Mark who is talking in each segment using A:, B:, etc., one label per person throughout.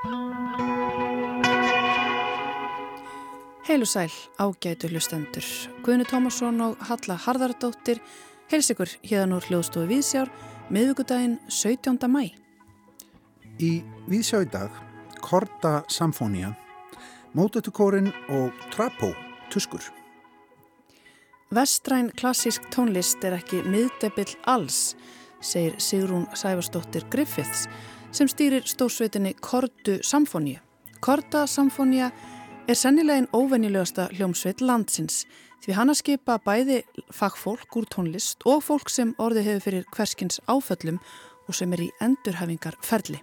A: Heilu sæl, ágætu hlustendur. Guðni Tómasson og Halla Harðardóttir heils ykkur hérna úr hljóðstofu Víðsjár miðugudaginn 17. mæ.
B: Í Víðsjá í dag, Korta Samfónia, Mótetukórin og Trapo, Tuskur.
A: Vestræn klassísk tónlist er ekki miðdebill alls, segir Sigrún Sæfarsdóttir Griffiths sem stýrir stórsveitinni Kortu Samfónia. Korta Samfónia er sennilega einn óvennilegasta hljómsveit landsins því hann að skipa bæði fagfólk úr tónlist og fólk sem orði hefur fyrir hverskins áföllum og sem er í endurhafingar ferli.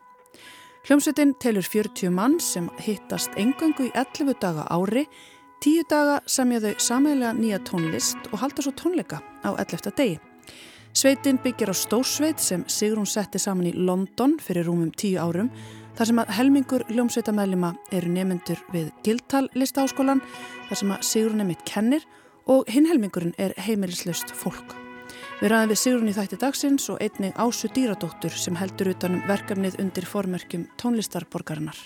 A: Hljómsveitin telur 40 mann sem hittast engöngu í 11 daga ári, 10 daga samja þau sameilega nýja tónlist og halda svo tónleika á 11. degi. Sveitin byggir á stórsveit sem Sigrún setti saman í London fyrir rúmum 10 árum Þar sem að helmingur hljómsveitamæðlima eru nefnendur við Gildtal listaháskólan, þar sem að Sigrun er mitt kennir og hinn helmingurinn er heimilislaust fólk. Við ræðum við Sigrun í þætti dagsins og einning Ásu Dýradóttur sem heldur utanum verkefnið undir formerkjum tónlistarborgarinnar.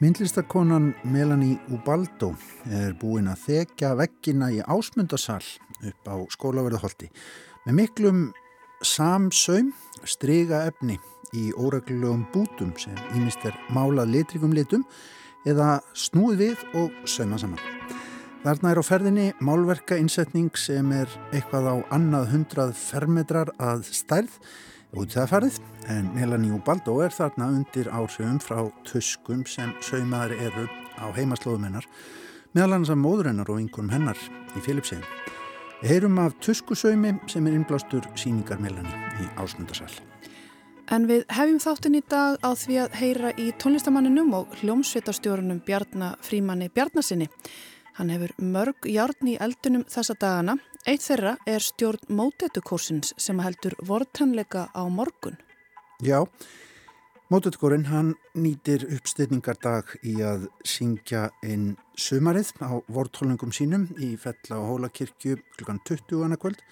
B: Myndlistakonan Melanie Ubaldo er búin að þekja veggina í ásmundarsal upp á skólaverðaholti með miklum samsaum, stryga efni í óreglulegum bútum sem ímist er málað litrikum litum eða snúið við og sauma saman. Þarna er á ferðinni málverka innsetning sem er eitthvað á annað hundrað fermetrar að stærð út það farið en Melanie Ubaldo er þarna undir áhrifum frá tuskum sem saumaðar eru á heimaslóðum hennar meðal annars af móður hennar og einhverjum hennar í Filipsegin. Heyrum af tuskusaumi sem er innblástur síningar Melanie í Ásmundarsal.
A: En við hefjum þáttinn í dag á því að heyra í tónlistamanninum og hljómsveitarstjórunum Bjarnar Frímanni Bjarnasinni. Hann hefur mörg járn í eldunum þessa dagana. Eitt þeirra er stjórn mótetukórsins sem heldur vortanleika á morgun.
B: Já, mótetukórin hann nýtir uppstyrningardag í að syngja inn sumarið á vortólningum sínum í Fella og Hólakirkju klukkan 20. annarkvöld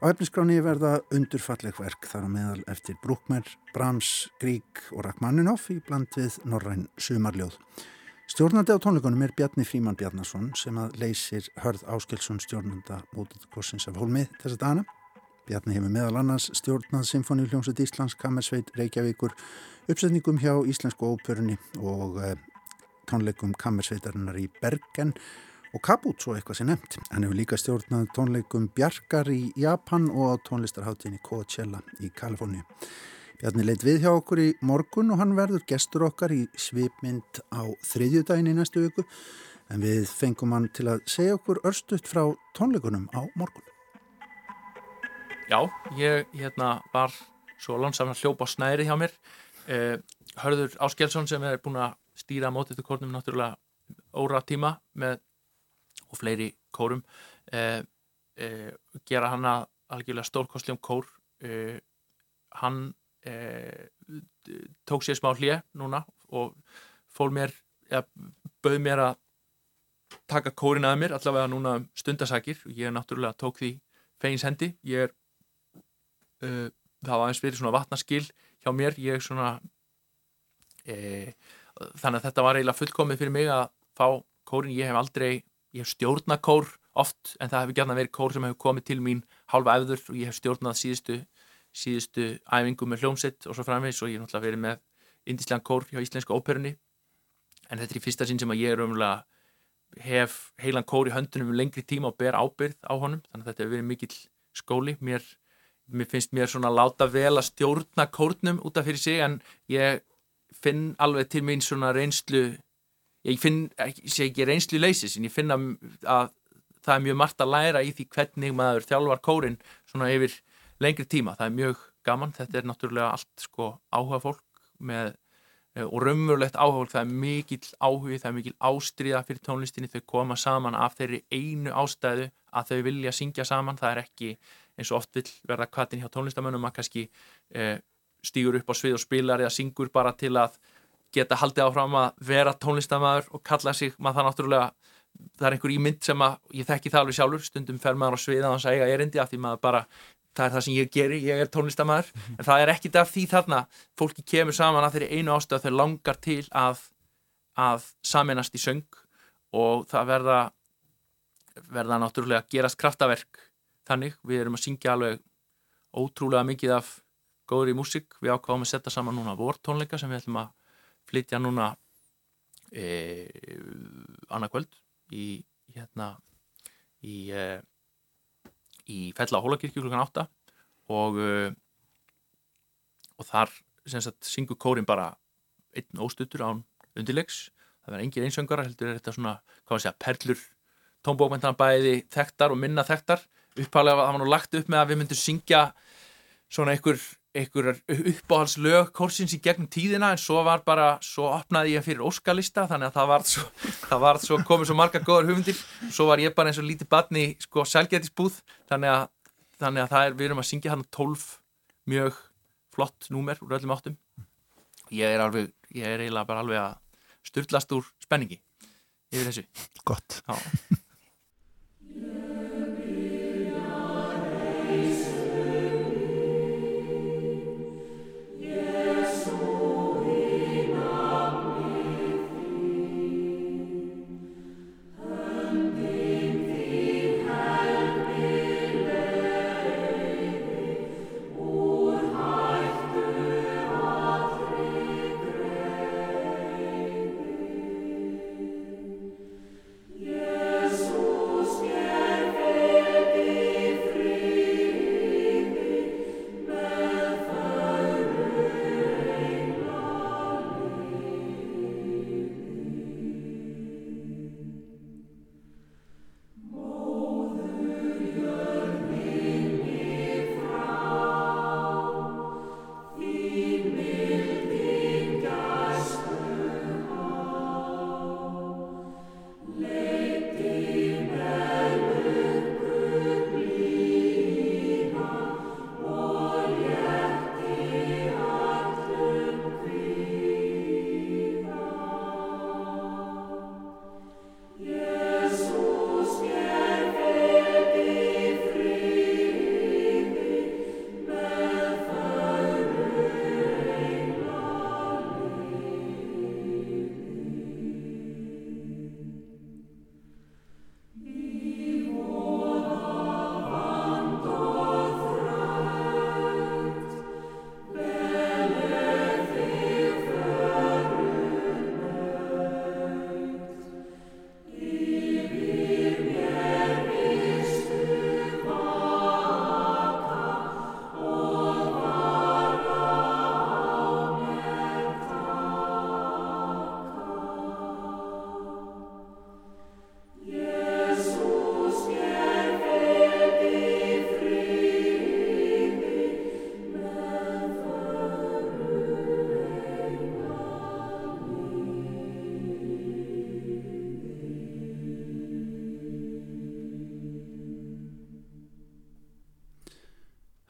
B: Á efniskráni verða undurfalleg verk þar á meðal eftir Brúkmer, Brahms, Grík og Rachmaninoff í bland við Norræn sumarljóð. Stjórnandi á tónleikunum er Bjarni Fríman Bjarnason sem að leysir Hörð Áskelsson stjórnanda mótið korsins af hólmið þessa dana. Bjarni hefur meðal annars stjórnað Symfóni Hljómsveit Íslands, Kammersveit, Reykjavíkur, uppsetningum hjá Íslensku óperunni og eh, tónleikum Kammersveitarinnar í Bergen og Kabut svo eitthvað sem nefnt. Hann hefur líka stjórnað tónleikum Bjarkar í Japan og á tónlistarháttinni Coachella í Kaliforni. Bjarni leitt við hjá okkur í morgun og hann verður gestur okkar í svipmynd á þriðjudagin í næstu viku en við fengum hann til að segja okkur örstuðt frá tónleikunum á morgun.
C: Já, ég hérna var svo lansam að hljópa á snæri hjá mér. Eh, Hörður Áskelsson sem er búin að stýra mótið til kórnum náttúrulega óra tíma með og fleiri kórum eh, eh, gera hann að algjörlega stórkostljum kór. Eh, hann eh, tók sér smá hlje núna og fól mér ja, bauð mér að taka kórin að mér allavega núna um stundasakir og ég náttúrulega tók því feins hendi. Ég er uh, það var eins verið svona vatnaskil hjá mér. Ég er svona e, þannig að þetta var eiginlega fullkomið fyrir mig að fá kórin ég hef aldrei ég hef stjórnað kór oft en það hefur gætna verið kór sem hefur komið til mín halva efður og ég hef stjórnað síðustu, síðustu æfingu með hljómsett og svo framvegs og ég hef náttúrulega verið með indíslegan kór hjá Íslenska óperunni. En þetta er í fyrsta sinn sem að ég er umlega hef heilan kór í höndunum um lengri tíma og ber ábyrð á honum. Þannig að þetta hefur verið mikill skóli. Mér, mér finnst mér svona láta vel að stjórna kórnum út af fyrir sig en ég finn alveg til mín svona reynslu ég finn, ég sé ekki reynslu leysis en ég finna að það er mjög margt að læra í því hvernig maður þjálfar kórin svona yfir lengri tíma, það er mjög gaman þetta er náttúrulega allt sko áhuga fólk með, eh, og raunverulegt áhuga fólk, það er mikil áhugi það er mikil ástriða fyrir tónlistinni. Þau koma saman af þeirri einu ástæðu að þau vilja syngja saman. Það er ekki eins og oft vil verða kvatin hjá tónlistamönnum að kannski eh, stýgur upp á svið og spilar eða syngur bara til að geta haldið áfram að vera tónlistamæður og kalla sig, maður það náttúrulega það er einhver ímynd sem að, ég þekki það alveg sjálfur stundum fer maður á sviða og segja erindi af því maður bara það er það sem ég geri, ég er tónlistamæður -hmm. en það er ekkit af því þarna fólki kemur saman að þeirri einu ástöð þau langar til að, að saminast í söng og það verða verða náttúrulega að gerast kraftaverk þannig, við erum að syngja alveg ótrúlega mikið af góður í músík, við ákváðum að setja saman núna vortónleika sem við ætlum að flytja núna e, annarkvöld í hérna í e, í Fella Hólakirkju klukkan 8 og e, og þar sem sagt syngur kórin bara einn óstuttur án undirlegs það verður engin einsöngar heldur er þetta svona, hvað maður segja, perlur tónbókmentan bæði þekktar og minna þekktar upphálega það var nú lagt upp með að við myndum syngja svona einhver, einhver uppáhaldslög kórsins í gegnum tíðina en svo var bara, svo opnaði ég fyrir óskalista þannig að það var svo, það var svo komið svo marga góðar hugmyndir svo var ég bara eins og lítið badni sko selgætisbúð þannig að, þannig að það er, við erum að syngja hann 12 mjög flott númer úr öllum áttum. Ég er alveg, ég er eiginlega bara alveg að styrlast úr spenningi yfir þessu.
B: Gott.
C: Já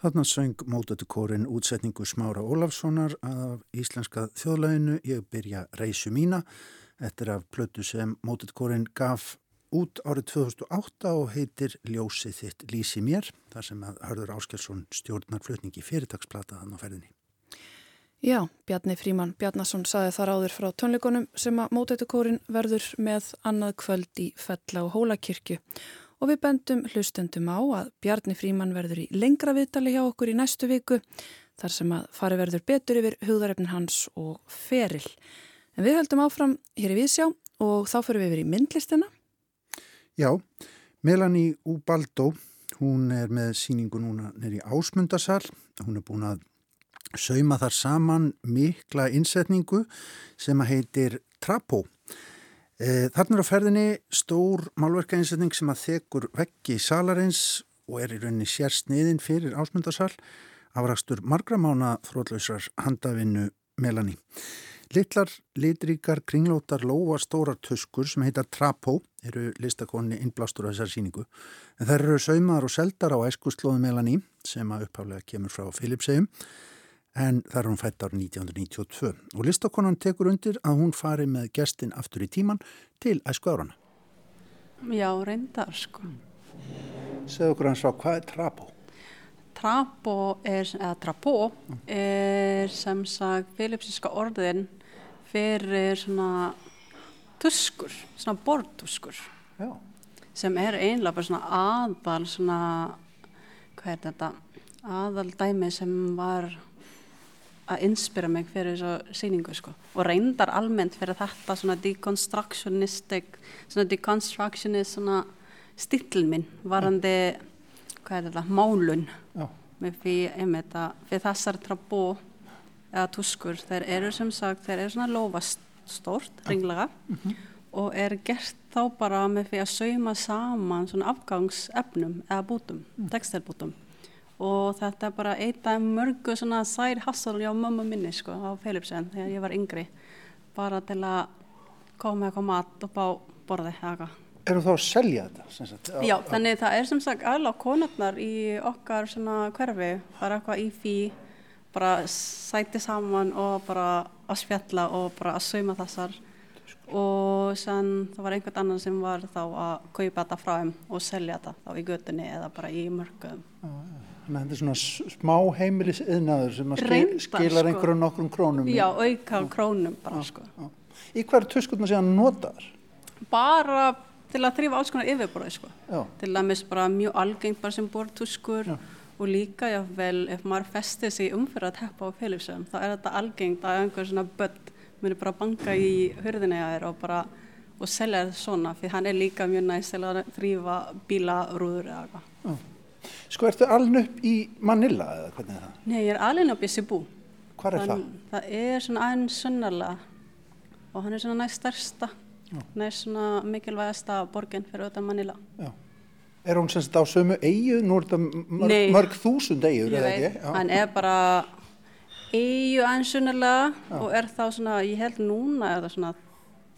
B: Þarna söng mótötukórin útsetningu Smára Ólafssonar af íslenska þjóðlæginu Ég byrja reysu mína. Er af plötu sem mótötukórin gaf út árið 2008 og heitir Ljósið þitt lísi mér. Þar sem að Hörður Áskelsson stjórnar flutningi fyrirtagsplata þann á ferðinni.
A: Já, Bjarni Fríman Bjarnason saði þar áður frá tónleikonum sem að mótötukórin verður með annað kvöld í Fella og Hólakirkju og við bendum hlustendum á að Bjarni Fríman verður í lengra viðtali hjá okkur í næstu viku þar sem að fari verður betur yfir hugðarefnin hans og feril. En við höldum áfram hér í Vísjá og þá fyrir við yfir í myndlistina.
B: Já, Melanie Ubaldo, hún er með síningu núna nýri ásmundasal. Hún er búin að sauma þar saman mikla innsetningu sem að heitir Trapo. Eh, Þarna er á ferðinni stór málverkainsetning sem að þekur veggi salarins og er í rauninni sérsniðin fyrir ásmundarsal afrakstur margramána þrótlausrar handavinnu Melanie. Littlar, litríkar, kringlótar, lóa, stórar tuskur sem heitar Trapo eru listakonni innblástur af þessar síningu. En þær eru saumaðar og seldar á æskuslóðu Melanie sem að uppháflega kemur frá Filipsegjum en það er hún fætt árið 1992 og listakonan tekur undir að hún fari með gestin aftur í tíman til æsku árana.
D: Já, reyndar sko.
B: Segð okkur hans á hvað er Trapo?
D: Trapo er, eða trapo er sem sagt filipsíska orðin fyrir svona tuskur, svona bortuskur
B: Já.
D: sem er einlega bara svona aðal svona, hvað er þetta, aðal dæmi sem var að inspira mig fyrir þessu sýningu sko. Og reyndar almennt fyrir þetta svona deconstructionistic, svona deconstructionist svona stíl minn varandi, hvað er þetta, málun.
B: Já.
D: með fyrir, einmitt að fyrir þessar trabó eða tuskur, þeir eru sem sagt, þeir eru svona lofastórt, ringlega og er gert þá bara með því að sauma saman svona afgangsefnum eða bútum, textilbútum og þetta er bara eitt af mörgu svona side hustle hjá mömmu minni sko á Philipsen þegar ég var yngri bara til að koma eitthvað mat upp á borði eða eitthvað.
B: Eru þá að selja þetta?
D: Já, þannig það er sem sagt alveg konarnar í okkar svona hverfi, bara eitthvað í fí, bara sæti saman og bara að spjalla og bara að sauma þessar og sann það var einhvern annan sem var þá að kaupa þetta frá þeim og selja þetta þá í götunni eða bara í mörgum.
B: Þannig að þetta er svona smá heimilis yðnaður sem að skil, skilar
D: sko.
B: einhverjum nokkrum krónum. í-
D: Já, auka krónum bara sko.
B: Já. Í hverju tuskurna sé hann notaðar?
D: Bara til að þrýfa alls konar yfirbróði sko.
B: Já.
D: til dæmis bara mjög algengt bara sem bortuskur og líka jáfnvel ef maður festir sig umfyrir að teppa á Philipsum þá er þetta algengt að einhver svona börn muni bara banka í hurðina hjá þér og bara og selja þetta svona því hann er líka mjög næst til að þrýfa bílarúður eða eitthvað.
B: Sko, ertu alveg upp í Manila eða hvernig er það?
D: Nei, ég er alveg á Bissibú.
B: Hvar er það?
D: Það er svona aðeins sunnarlega og hann er svona næst stærsta, næst svona mikilvægasta borgin fyrir utan Manila.
B: Já. Er hún semst á sömu eigu? Nú er þetta mörg,
D: Nei.
B: mörg þúsund eigur, eða ekki? Já.
D: hann er bara eigu ansunarlega og er þá svona, ég held núna er það svona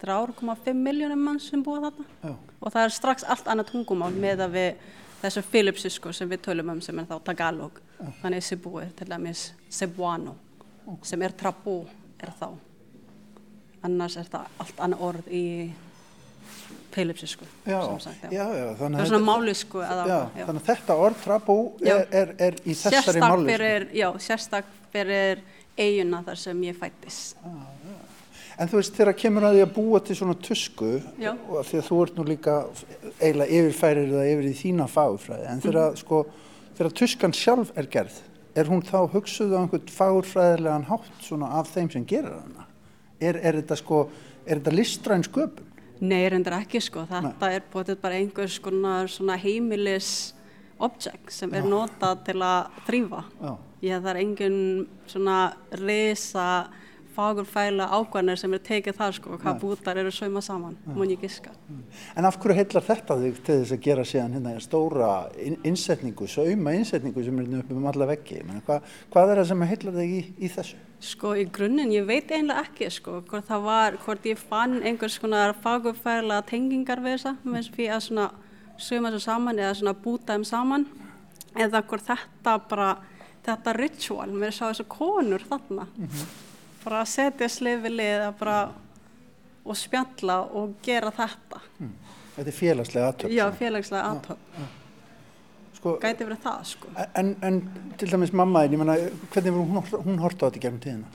D: 3,5 miljónum mann sem búa þarna
B: Já.
D: og það er strax allt annað tungumál með að við þessu Philipsisku sem við tölum um sem er þá Tagalog þannig Cebu er til dæmis Cebuano sem er Trapo er þá annars er það allt annað orð í Philipsisku
B: Já, já, já,
D: það er
B: að
D: svona málisku eða,
B: Já,
D: já.
B: þannig að þetta orð
D: Já.
B: er, er, er í þessari
D: sérstak
B: máli.
D: fyrir, já, sérstak fyrir eiguna þar sem ég fættist.
B: En þú veist, þegar kemur að því að búa til svona tusku, og því að þú ert nú líka eiginlega yfirfærir það yfir í þína fagurfræði, en þegar,
D: Mhm.
B: sko, þegar tuskan sjálf er gerð, er hún þá hugsuð á einhvern fagurfræðilegan hátt svona af þeim sem gerir hana? Er, er þetta sko, er þetta listræn sköpun?
D: Nei, reyndar ekki sko, þetta er búið bara einhvers konar svona heimilis object sem er notað til að þrýfa.
B: Já.
D: Ég er engin svona risa fagurfæla ákvæðanir sem er tekið þar sko, hvað bútar eru sauma saman, mun ég giska.
B: En af hverju heillar þetta þig til þess að gera síðan hérna stóra inn- innsetningu, sauma innsetningu sem er hérna upp um alla veggi? Hva, hvað er það sem heillar þig í, í þessu?
D: Sko í grunninn, ég veit eiginlega ekki sko, hvort það var, hvort ég fann einhvers konar fagurfæla tengingar við þessa, með því að svona sögum þessu saman eða svona búta þeim saman, eða hvort þetta bara, þetta ritual, mér sá þessu konur þarna, bara að setja slifi lið að bara og spjalla og gera þetta.
B: Þetta er félagslega aðtöp.
D: Já, félagslega aðtöp,
B: Sko,
D: gæti verið það sko.
B: en, en til dæmis mamma þín, ég meina, hvernig hún, hún hort á þetta gegnum tíðina?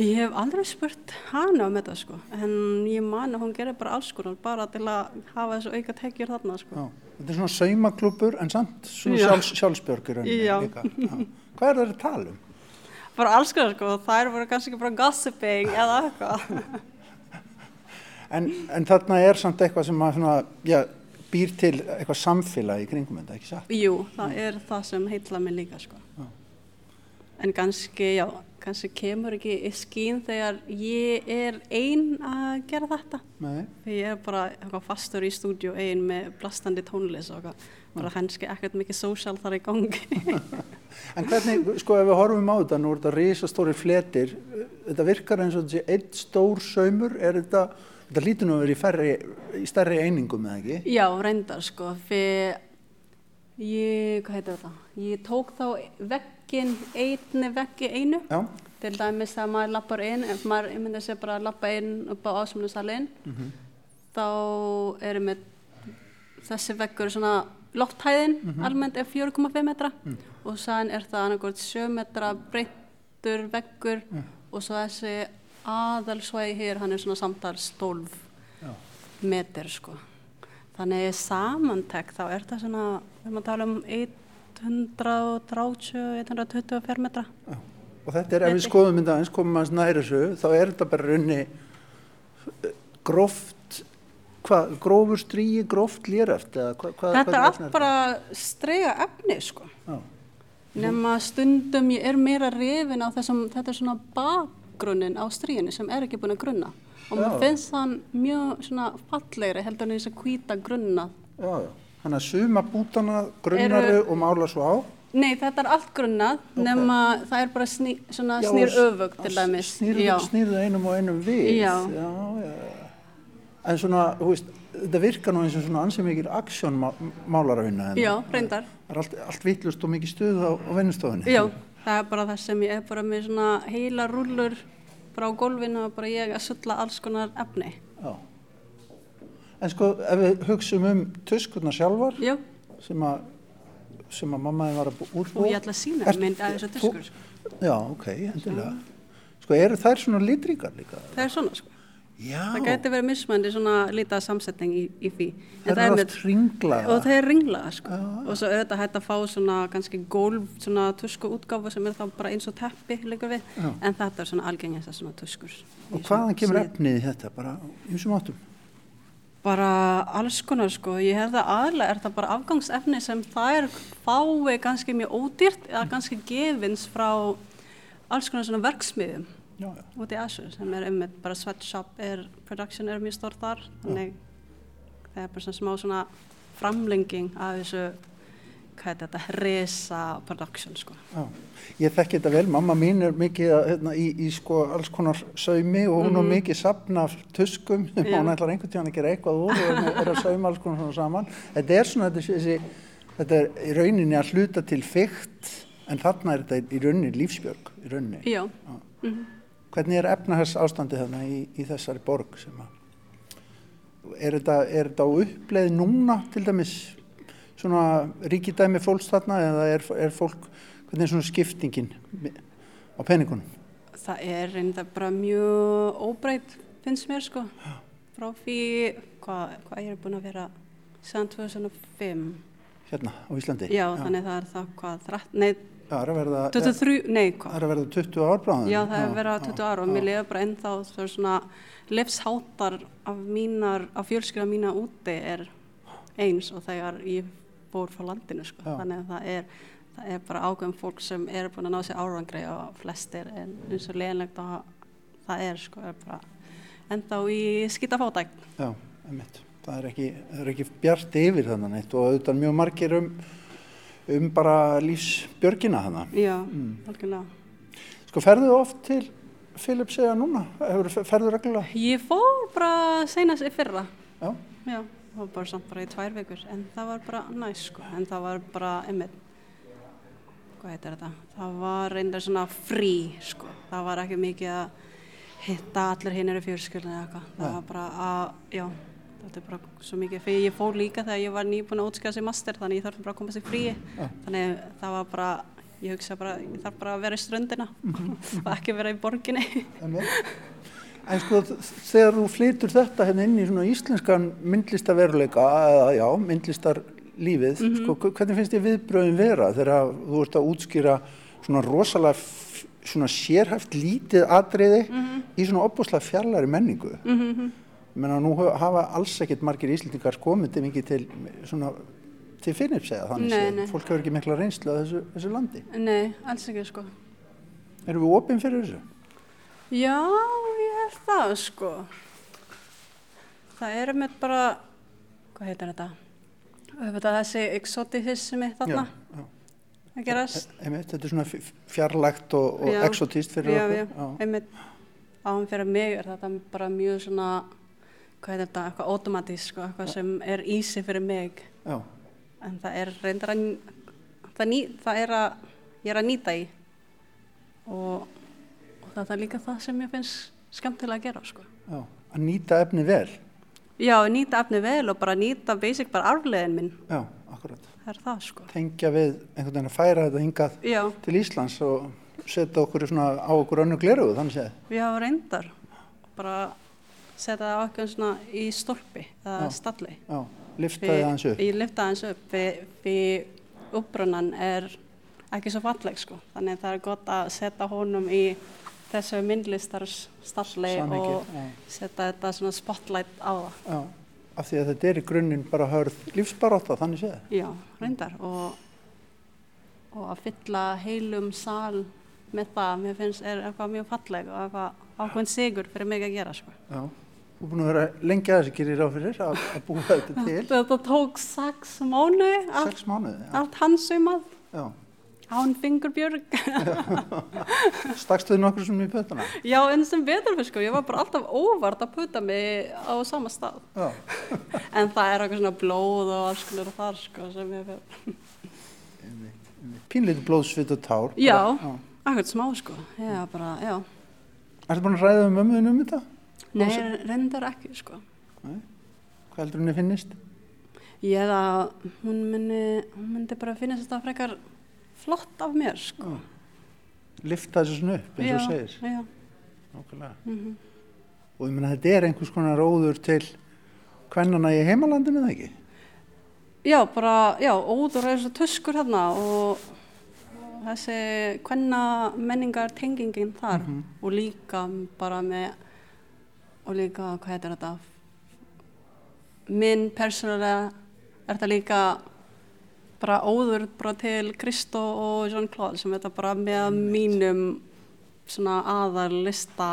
D: Ég hef aldrei spurt hana um þetta sko, en ég man að hún gerir bara alls konar bara til að hafa þessu auka tekjur þarna sko.
B: Já. Þetta er svona saumaklubur en samt svona
D: Já.
B: sjálfs, sjálfsbjörgur
D: Já.
B: líka. Já. Hvað er það að tala um?
D: Bara alls konar sko, þær voru kannski bara gossiping eða eitthvað.
B: En, en þarna er samt eitthvað sem að svona, já, býr til eitthvað samfélag í kringum þetta, ekki satt?
D: Jú, það er það sem heitla mig líka sko. En kannski, já, kannski kemur ekki í skín þegar ég er ein að gera þetta.
B: Nei.
D: Ég er bara eitthvað fastur í stúdíu ein með blastandi tónlist og eitthvað. Bara kannski ekkert mikið social þar í gangi.
B: En hvernig, sko, ef við horfum á þetta, nú er þetta risastóri fletir, þetta virkar eins og sé einn stór saumur, er þetta, þetta lítur nú að vera í, færri, í stærri einingum eða ekki?
D: Já, reyndar sko, fyrir ég, hvað heitir þetta? Ég tók þá veggin, einni veggi einu,
B: Já,
D: til dæmis að maður lappar inn, ef maður ég myndi sér bara að lappa inn upp á ásumnusalinn, þá erum við þessi veggur svona lofthæðin almennt er 4,5 metra og sann er það annarkort sjömetra breyttur veggur og svo þessi aðalsvæði hér hann er svona samtals 12
B: Já.
D: meter sko. Þannig samantek þá er það svona við erum að tala um 130, 120 fermetra
B: Og þetta er, ef við skoðum mynda eins, komum aðeins næri þessu, þá er þetta bara runni gróft, hvað, grófur stríi, gróft léreft, eða hvað? Hva,
D: þetta er allt bara strega efni sko
B: Já,
D: nema stundum ég er meira rifin á þessum, þetta er svona bakgrunnin á stríðinu sem er ekki búin að grunna og mér finnst hann mjög svona fallegri heldur en þess að hvíta grunna
B: já, já. Þannig að suma bútana grunnaru og mála svo á.
D: Nei, þetta er allt grunnað nema það er bara sný, svona
B: Já,
D: snýr öfugt til dæmis
B: Snýrðu
D: Já.
B: snýrðu einum og einum við.
D: Já,
B: já, já. En svona, þú veist, þetta virkar nú eins og svona ansið mikil aksjónmálaravinna.
D: Já, reyndar
B: Það er allt, allt vitlust og mikið stuð á, á vinnustofunni.
D: Já, það er bara það sem ég er bara með svona heila rúllur bara á gólfinu og bara ég að sulla alls konar efni
B: Já. En sko, ef við hugsum um tuskurnar sjálfar,
D: Já,
B: sem að, sem að mammaði var að bú-
D: og
B: útbúa.
D: ég ætla að sína
B: Ert-
D: mynd að þessu tuskur sko.
B: Já, ok, endilega. Sko, eru þær svona litríkar líka?
D: Það er svona sko
B: Já.
D: Það gæti verið mismandi svona lítið samsetning í, í. En
B: Það er oft ringlaða.
D: Og það er ringlaða sko. Og svo er þetta hægt að fá svona kannski gólf, svona tusku útgáfu sem er þá bara eins og teppi líka við.
B: Já.
D: En þetta er svona algengist að svona tuskur.
B: Og hvaðan kemur efnið í þetta? Bara í þessum áttum?
D: Bara alls konar sko. Ég hef það aðlega, er það bara afgangsefni sem það er fái kannski mjög ódýrt eða kannski gefins frá alls konar svona verksmiðum
B: Já, já.
D: út í Asur sem er um bara sweatshop er, production er mjög stór þar þannig það er bara svona smá svona framlenging af þessu hvað er þetta, resa production sko.
B: Já, ég þekki þetta vel, mamma mín er mikið að, hérna, í, í sko alls konar saumi og hún er mikið sapn af tuskum
D: Mhm. Já.
B: hún ætlar einhvern tíðan að gera eitthvað úr og er, að sauma alls konar svona saman. Þetta er svona þetta, þessi, þetta er í rauninni að hluta til fygt en þarna er þetta í rauninni lífsbjörg, í rauninni.
D: Já,
B: Hvernig er efnahars ástandið þarna í, í þessari borg sem að, er þetta, er þetta á uppleið núna til dæmis svona ríkidæmi fólks þarna eða er, er fólk, hvernig er svona skiptingin á peningunum?
D: það er reynda bara mjög óbreytt finnst mér sko frá því hvað, ég er búin að vera síðan 2005
B: Hérna á Íslandi?
D: já, þannig það er það hvað, 13, nei,
B: Já, það er að verða,
D: 23, nei
B: það
D: hvað
B: er að verða 20 ár bráðum?
D: Já, það verið að 20 ára og mér liður bara ennþá það er svona livsháttar af mínar, af fjölskylda mína úti er eins og þegar ég fór frá landinu sko.
B: Já.
D: þannig að það er, það er bara ákveðum fólk sem er búin að ná sér árangri og flestir en eins og leginlegt að það er sko, er bara ennþá í skýtafátæk.
B: Já, einmitt. Það er ekki, það er ekki bjart yfir þannig og auðvitað mjög margir um, um bara lífsbjörgina þannig.
D: Já,
B: Mm.
D: algjörlega.
B: Sko ferðu oft til Philips eða núna? Ferðu reglulega?
D: Ég fór bara senast í fyrra.
B: Já.
D: Já, það var bara samt bara í tvær vikur en það var bara næst sko en það var bara, einmitt hvað heitir þetta, það var reyndar svona frí sko, það var ekki mikið að hitta allir hinn eru fjörskjöldin eða eitthvað, það var bara að, já þetta er bara svo mikið, fyrir ég fór líka þegar ég var nýbúin að útskjáða sér master þannig ég þarf bara að komast í frí
B: Já.
D: þannig það var bara, ég hugsa bara ég þarf bara að vera í ströndina og ekki vera í borginni.
B: En sko þegar þú flytur þetta hérna inn í svona íslenskan myndlistaveruleika eða já, myndlistarlífið, sko hv- hvernig finnst þér viðbröðin vera þegar þú ert að útskýra svona rosalega svona sérhæft lítið atriði í svona opbúslega fjarlæri menningu. Mm -hmm. Menna nú ha- hafa alls ekkert margir íslendingar komið mikið til svona til Philips eða þannig
D: Nei, nei.
B: Fólk hefur ekki mikla reynslu á þessu, þessu landi.
D: Nei, alls ekki sko
B: Erum við opinn fyrir þessu?
D: Já, ég held það sko. Það er með bara, hvað heitir þetta? Þetta þessi exoticismi þarna
B: Já, já.
D: að gerast.
B: Einmitt, þetta er svona fjarlægt og, og exotist fyrir
D: já,
B: okkur.
D: já, einmitt án fyrir mig er þetta bara mjög svona, hvað heitir þetta, eitthvað automatís sko, eitthvað sem er easy fyrir mig.
B: já.
D: En það er reyndar að, það, ný, það er að, ég er að nýta í og, og það er líka það sem ég finnst skemmtilega að gera sko.
B: já. Að nýta efni vel.
D: Já, nýta efni vel og bara nýta basic bara arflegin minn.
B: Já, akkurat.
D: það er það sko.
B: tengja við einhvern veginn að færa þetta hingað
D: Já,
B: til Íslands og setja okkur svona á okkur önnu glerugu þannig séð.
D: já, reyndar. Bara setja það okkur svona í stolpi eða stalli.
B: Liftaði aðeins upp.
D: Ég lifta aðeins upp fyrir, uppbrunnan er ekki svo falleg sko. Þannig það er gott að setja honum í þessu myndlistarstalli
B: Samhengi,
D: og setja þetta svona spotlight á það.
B: Já, af því að þetta er í grunninn bara hörð lífsbarátta, þannig séð.
D: Já, reyndar og, og að fylla heilum sal með það, mér finnst er eitthvað mjög falleg og eitthvað ákveðin sigur fyrir mig að gera sko.
B: Já, þú er búin að vera lengi að þessu gerir ráð fyrir að, að búa þetta til.
D: Þetta tók sex mánuði,
B: Sex mánuði, já.
D: allt hansumað,
B: já.
D: án fingurbjörg.
B: Stakstu þið nokkur sem í pötuna?
D: Já, en sem betur fyrir sko, ég var bara alltaf óvart að puta mig á sama stað.
B: Já.
D: En það er eitthvað svona blóð og alls konar þar sko sem ég fyrir.
B: Pínlítið blóðsvit og tár.
D: Já.
B: já.
D: Akkur smá sko, já bara, já.
B: Ertu búin að ræða um mömmuðin um þetta?
D: Nei, reyndar ekki sko.
B: Hvað heldur henni finnist?
D: Ég að hún myndi, hún myndi bara finna þetta frekar flott af mér sko.
B: Lifta þessu svona upp, eins og segir.
D: já,
B: Nákvæmlega.
D: mhm.
B: Og ég meina þetta er einhvers konar óður til kvennana í heimalandinu, eða ekki?
D: já, bara, já, óður er þessu tuskur hérna og þessi hvenna menningar tengingin þar og líka bara með og líka, hvað heitir þetta minn persónulega er þetta líka bara óður bara til Kristó og Jean-Claude sem þetta bara með mínum svona aðal lista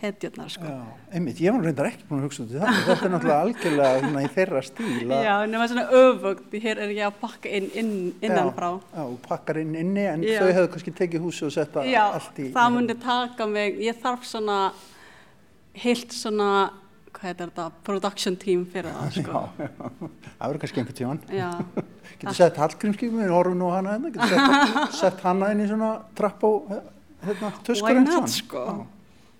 D: hetjurnar sko.
B: Já, einmitt, ég var reyndar ekki búin að hugsa út í það. Þetta er náttúrulega algjörlega svona í þeirra stíl. að-
D: Já, nema svona öfugt, hér er ég að pakka inn, inn innan frá.
B: Já, og pakkar inn inni, en
D: Já.
B: þau hefðu kannski tekið húsi og setta
D: Já,
B: allt í...
D: það myndi taka mig, ég þarf svona heilt svona, hvað heitir þetta, production team fyrir það, sko.
B: Já, já, það verður kannski einhvern tíman.
D: Já,
B: Getur sett Hallgrímskipum, við horfum nú á hana hérna, getur sett, sett hana inn í svona trapp og hérna, tuskur
D: why not, sko.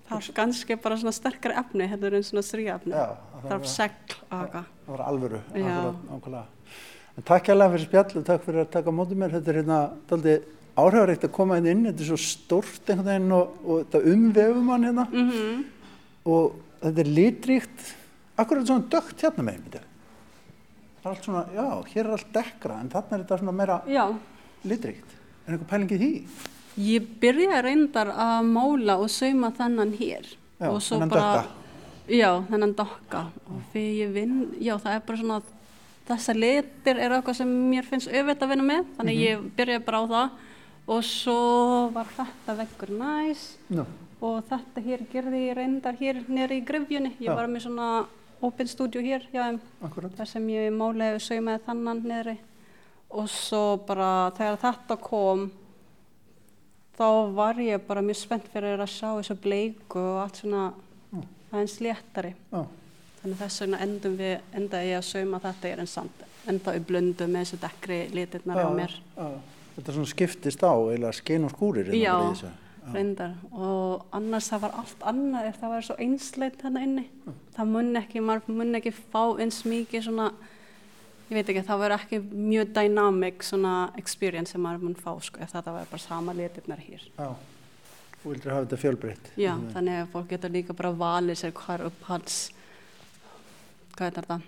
D: Það er kannski bara svona sterkari efni, heldur en svona þrýefni.
B: Já, það var-
D: segl.
B: Það var alvöru,
D: Já.
B: En takk hérlega fyrir spjall og takk fyrir að taka á móti mér. Þetta er hérna daldi áhrifaríkt að koma hérna inn, þetta er svo stórt einhvern veginn og, og þetta umvefum hann hérna
D: Mm
B: og þetta er litríkt, akkurat svona dögt hérna meginn, þetta. Það er allt svona, já, hér er allt dekkra en þarna er þetta svona meira
D: Já,
B: litríkt. Er einhver pæling í því?
D: ég byrja reyndar að mála og sauma þennan hér.
B: Já,
D: og svo bara,
B: dökka.
D: Já, þennan dokka. Og fyrir ég vinn, já, það er bara svona, þessar litir er eitthvað sem mér finnst auðvitað að vinna með. Þannig
B: Mhm.
D: ég byrja bara á það. Og svo var þetta veggur næs.
B: Já,
D: Og þetta hér gerði ég reyndar hér nýri í grifjunni. Ég
B: Já.
D: var með svona open studio hér hjá þeim.
B: akkurat.
D: þar sem ég og saumaði þannan niðri og svo bara þegar þetta kom þá var ég bara mjög spennt fyrir að sjá þessu bleiku og allt svona aðeins léttari
B: Já,
D: þannig þess vegna endum við endaði ég að sauma þetta er en samt enda við blöndum með þessu dekkri litirnar á mér
B: já. Þetta svona skiptist á, eiginlega skein og skúrir.
D: Já,
B: í þessu.
D: Reyndar. Og annars það var allt annað ef það var svo einsleit hérna inni. Það mun ekki, maður mun ekki fá eins mikið svona ég veit ekki, það verður ekki mjög dynamic svona experience sem maður mun fá sko, ef þetta verður bara sama litirnar hér.
B: Já, þú vildur hafa þetta fjölbreytt.
D: já, þannig að fólk getur líka bara valið sér hvað er upphalds hvað er þetta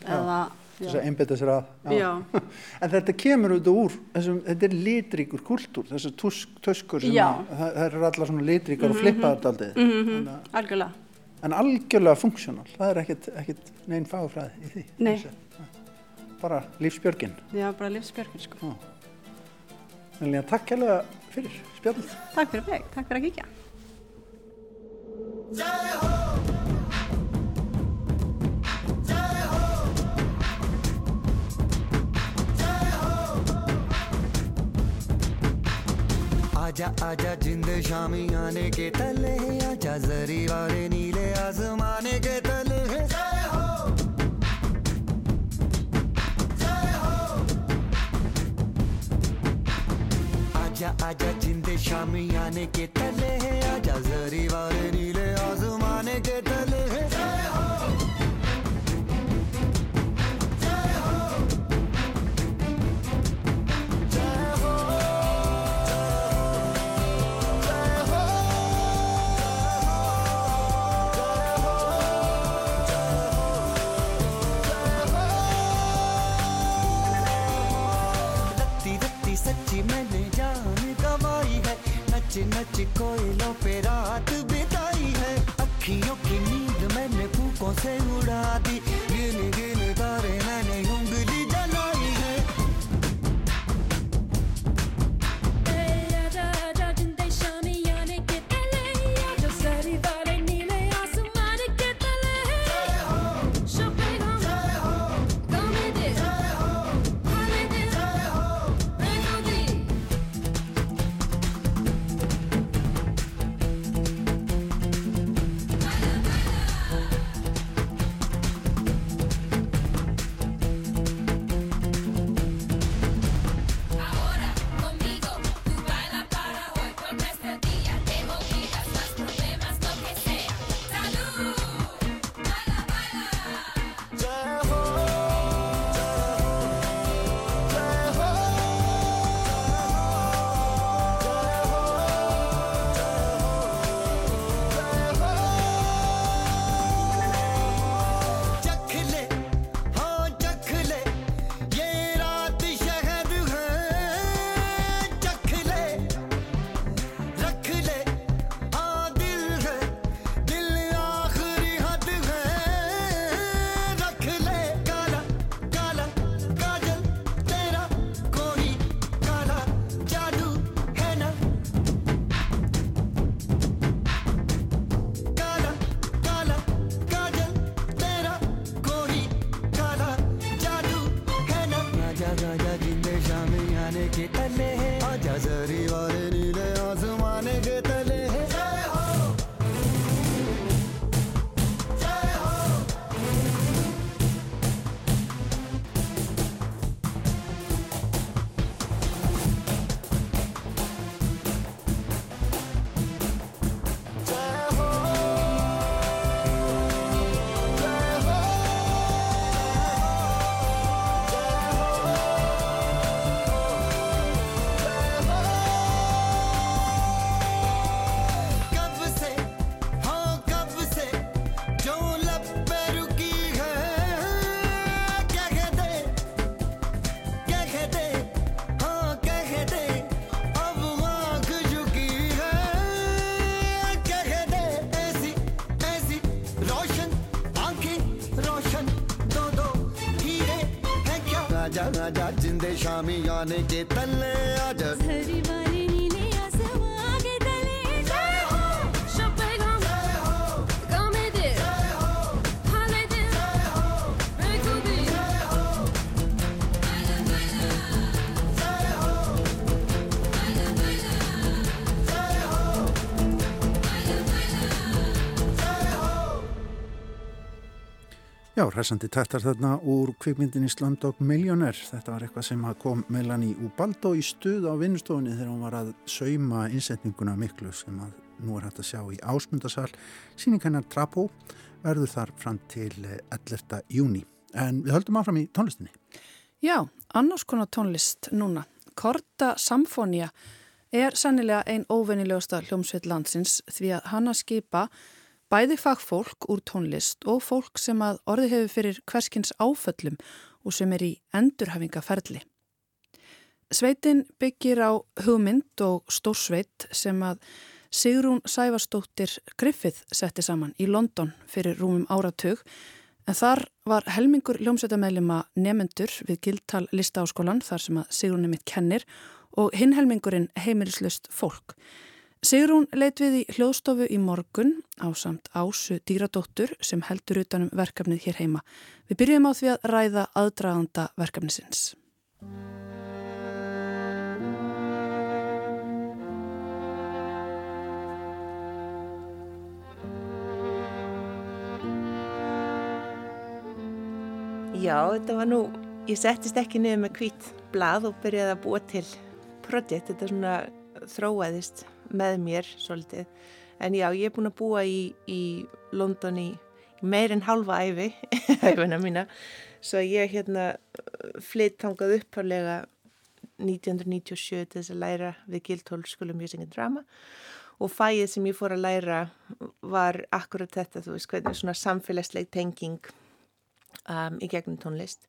B: Já,
D: eða
B: Þess að einbytta sér að.
D: Já.
B: en þetta kemur auðvitað úr, þessum, þetta er litríkur kultúr, þessar tusk, tuskur sem
D: Já.
B: að, það, það eru allar svona litríkar og flippaðar daldið.
D: mm algjörlega
B: En algjörlega funksjónal, það er ekkit, ekkit neinn fagfræði í því.
D: Nei.
B: Þessi. Bara lífsbjörgin.
D: já, bara lífsbjörgin sko
B: Þannig að takk hérlega fyrir spjallið.
D: takk fyrir mig, takk fyrir að kíkja
E: आजा आजा, जिंद शामी आने के तले आजा, जरी वाले नीले आसमाने के तले आजा आजा, जिंद शामी आने के तले आजा, जरी वाले नीले आसमाने के तले नच नच कोयलों पे रात बिताई है। अखियों की नींद मैंने फूकों से उड़ा दी। गिन गिन आजा राजा जिंदे शामी आने के तले आजा।
B: Já, ræsandi tættar þarna úr kvikmyndinni Slumdog Millionaire. Þetta var eitthvað sem kom Melanie Ubaldo í stuð á vinnustofunni þegar hún var að sauma innsetninguna miklu sem að nú er hægt að sjá í ásmundasal. Sýningarnar Trapo verður þar fram til 11. júni. En við höldum áfram í tónlistinni.
A: Já, annars konar tónlist núna. Korta Samfónia er sannilega ein óvennilegasta hljómsveit landsins því að hann að skipa bæði fagfólk úr tónlist og fólk sem að orði hefur fyrir hverskins áföllum og sem er í endurhafingaferli. Sveitin byggir á hugmynd og stórsveit sem að Sigrún Sævarsdóttir Griffith setti saman í London fyrir rúmum áratug en þar var helmingur hljómsveitamæðlima nefendur við Gildtal listaáskólan þar sem að Sigrún nemitt kennir og hinn helmingurinn heimilislust fólk. Sigrún leit við í hljóðstofu í morgun á samt Ásu Dýradóttur sem heldur utanum verkefnið hér heima. Við byrjum á því að ræða aðdraganda verkefnisins.
F: Já, þetta var nú, ég settist ekki niður með hvít blað og byrjaði að búa til projekt, þetta svona þróaðist með mér svolítið. En já, ég er búin að búa í, í London í meir en halva æfi, æfina mína, svo ég hérna flytt þangað upphálega 1997 til þess að læra við of Music and Drama. Og fæið sem ég fór að læra var akkurat þetta, þú veist, hvernig svona samfélagsleg tenging um, í gegnum tónlist.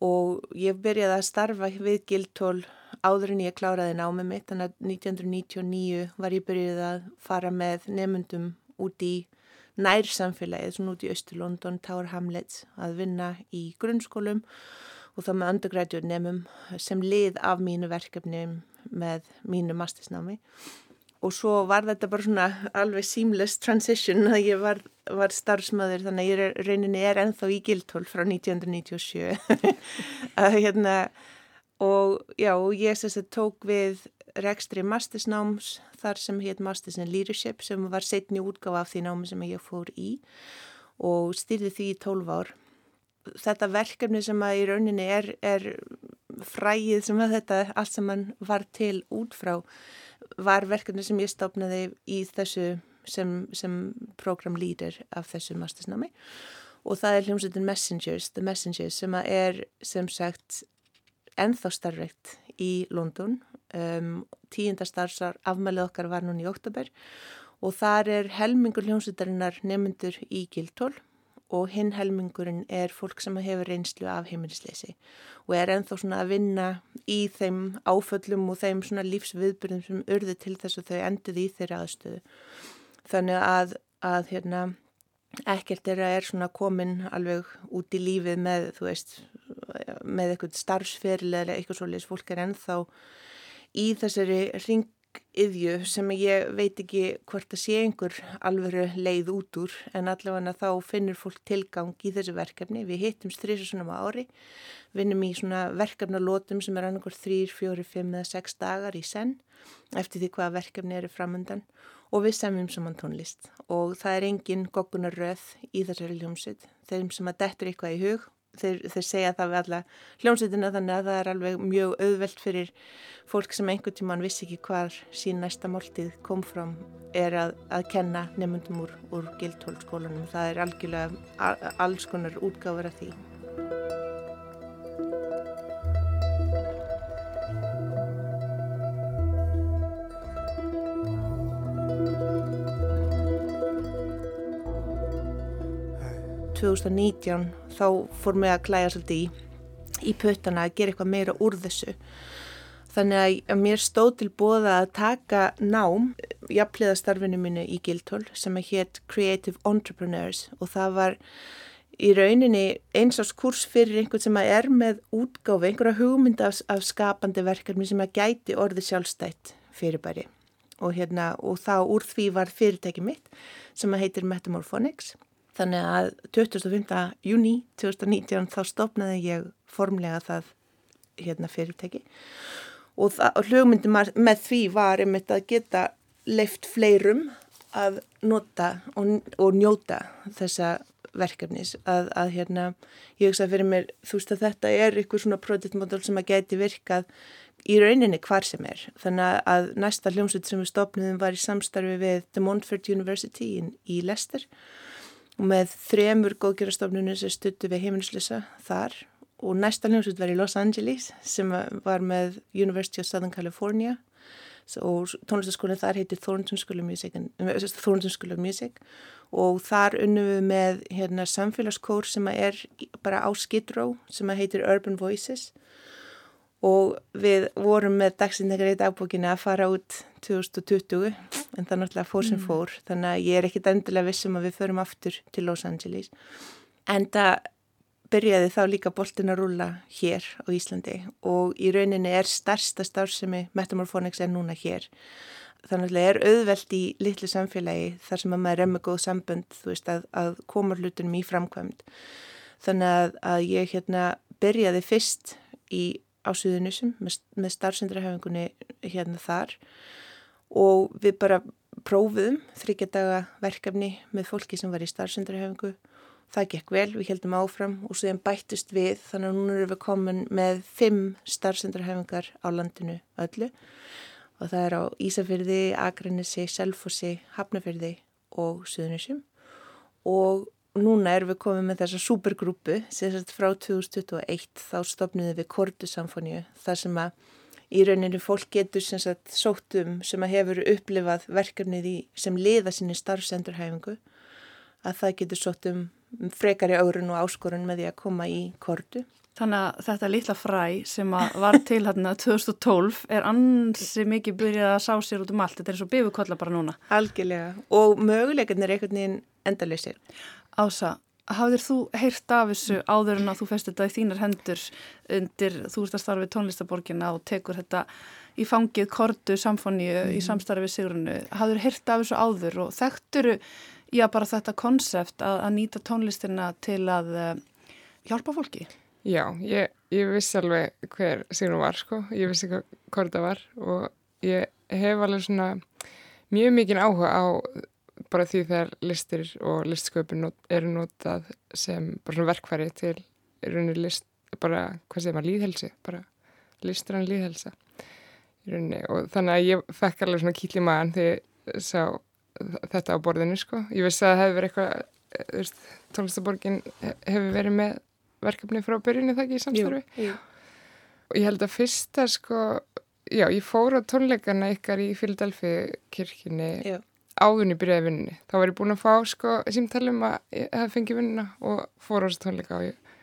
F: Og ég byrjaði að starfa við Guildhall áður en ég kláraði námið mitt, þannig að 1999 var ég byrjuð að fara með nefndum út í nærsamfélagið, svona út í Östur-London, Tower Hamlets, að vinna í grunnskólum og þá með undergraduate nefnum sem lið af mínu verkefni með mínu mastersnámi. Og svo var þetta bara svona alveg seamless transition að ég var, var starfsmöður þannig að ég er, rauninni er ennþá í Gildhól frá 1997. að hérna, og já, ég sem sagt tók við rekstri mastersnáms þar sem hétt Masters in Leadership sem var setni útgáfa af því námi sem ég fór í og styrði því í 12 ár. Þetta verkefni sem að í rauninni er, er fræið sem að þetta allt sem mann var til út frá var verkefni sem ég stopnaði í þessu sem, sem program leader af þessu mastersnámi og það er hljómsveitin Messengers, The Messengers sem er sem sagt ennþá starfrekt í London um, tíunda starfsar afmælið okkar var núna í oktober og þar er helmingur hljómsveitarinnar nefnendur í Gildtól og hinn helmingurinn er fólk sem hefur reynslu af heimilisleysi og er ennþá svona að vinna í þeim áföllum og þeim svona lífsviðbyrðum sem urðu til þess að þau enduði í þeirra aðstöðu. Þannig að, að hérna, ekkert þeirra er svona komin alveg út í lífið með, þú veist, með eitthvað starfsferil eða eitthvað svolítið, fólk er ennþá í þessari ringiðju sem ég veit ekki hvort að sé einhver alveru leið út úr en allavega þá finnur fólk tilgang í þessu verkefni. Við hittum strísasunum ári, vinnum í verkefnalótum sem er annarkur þrýr, fjóri, fimm eða sex dagar í senn eftir því hvaða verkefni eru framundan og við semjum saman tónlist og það er engin goggunar röð í þessari hljómsveit. Þeim sem að dettur eitthvað í hug þeir, þeir segja það við alla hljómsveitina þannig að það er alveg mjög auðvelt fyrir fólk sem einhvern tíman vissi ekki hvar sín næsta máltið kom fram er að, að kenna nefndum úr, úr gildhólskólanum. Það er algjörlega alls konar útgáfur af því. 2019 þá fór mig að klæja svolítið í, í puttana að gera eitthvað meira úr þessu. Þannig að mér stóð til bóða að taka nám, jafnliðastarfinu mínu í Gildhól sem er hétt Creative Entrepreneurs og það var í rauninni eins ás kurs fyrir einhvern sem er með útgáfi, einhverja hugmynd af, af skapandi verkefni sem að gæti orði sjálfstætt fyrirbæri. Og, hérna, og þá úr því var fyrirtæki mitt sem heitir Metamorphonics. Þannig að 25. júni 2019 þá stopnaði ég formlega það hérna, fyrirtæki og, hlugmyndin með því var einmitt að geta leift fleirum að nota og, og njóta þessa verkefnis að, að hérna, ég hugsa fyrir mér þú veist að þetta er eitthvað svona project model sem að geti virkað í rauninni hvar sem er. Þannig að næsta hljómsveit sem við stopnum var í samstarfi við The Montfort University í Leicester og með þremur góðgerastofnunum sem stuttu við heimilisleisa þar. Og næsta hljómsveit var í Los Angeles sem var með University of Southern California. Og tónlistaskólinn þar heitir Thornton School of Music, Thornton School of Music. Og þar unnum við með hérna, samfélagskór sem er bara á Skidrow sem heitir Urban Voices. og við vorum með dagsindekar í dagbókinu að fara út 2020 en það náttúrulega fór sem fór mm. þannig að ég er ekkit endilega vissum að við förum aftur til Los Angeles. En það byrjaði þá líka boltin að rúla hér á Íslandi og í rauninni er starsta starfsemi Metamorphonics er núna hér. Þannig að er auðvelt í litlu samfélagi þar sem að maður er með góð sambund þú veist að, að koma hlutunum í framkvæmd. Þannig að, að ég hérna byrjaði fyrst í á Suðunusum með, starfsendrahefingunni hérna þar. Og við bara prófuðum þryggjadaga verkefni með fólki sem var í starfsendrahefingu. Það gekk vel, við heldum áfram og svo þeim bættust við þannig að núna erum við komin með fimm starfsendrahefingar á landinu öllu. Og það er á Ísafyrði, Akranesi, Selfossi, Hafnafyrði og Suðunusum og núna erum við komið með þessa supergrúpu sem frá 2021 þá stopnum við Kortusamfóníu þar sem að í rauninni fólk getur sem sagt sóttum sem að hefur upplifað verkefnið í, sem liða sinni starfsendurhæfingu að það getur sóttum frekari árun og áskorun með því að koma í Kortu.
A: Þannig að þetta litla fræ sem var til hérna 2012 er ansi mikið byrjað að sá sér út um allt. Þetta er og bifukolla bara núna.
F: Algjörlega. Og möguleikarnir er einhvern veginn endalysir.
A: Ása, hafðir þú heyrt af þessu áður en að þú festir þetta í þínar hendur undir, þú ert að starfa við tónlistaborgina og tekur þetta í fangið kortu samfóníu í samstarfi Sigrunu. Hafður heyrt af þessu áður og þekkturu, já bara þetta konsept að, að nýta tónlistina til að uh, hjálpa fólki?
G: Já, ég, ég vissi alveg hver Sigrun var, sko. Ég vissi hvað Korda var og ég hef alveg svona mjög mikinn áhuga á bara því þegar listir og listsköpun not, eru notað sem verkfæri til í rauninni list, bara, hvað segir maður, líðhelsi, bara listrann líðhelsa í rauninni og þannig að ég fekk alveg svona kýll í maðan ég sá þetta á borðinu, sko. Ég vissi að það hefur verið eitthvað, eh, þú veist, tónlistaborgin hefur verið með verkefni frá byrjunni það ekki í samstarfi
F: jú.
G: og ég held að fyrsta sko, já, ég fór á tónleikana ykkar í kirkjunni
F: Já.
G: Áðunni byrjaði vinnunni. Þá var ég búin að fá sko símtalum að ég hef fengið vinnuna og fór á þessu tónleika og ég,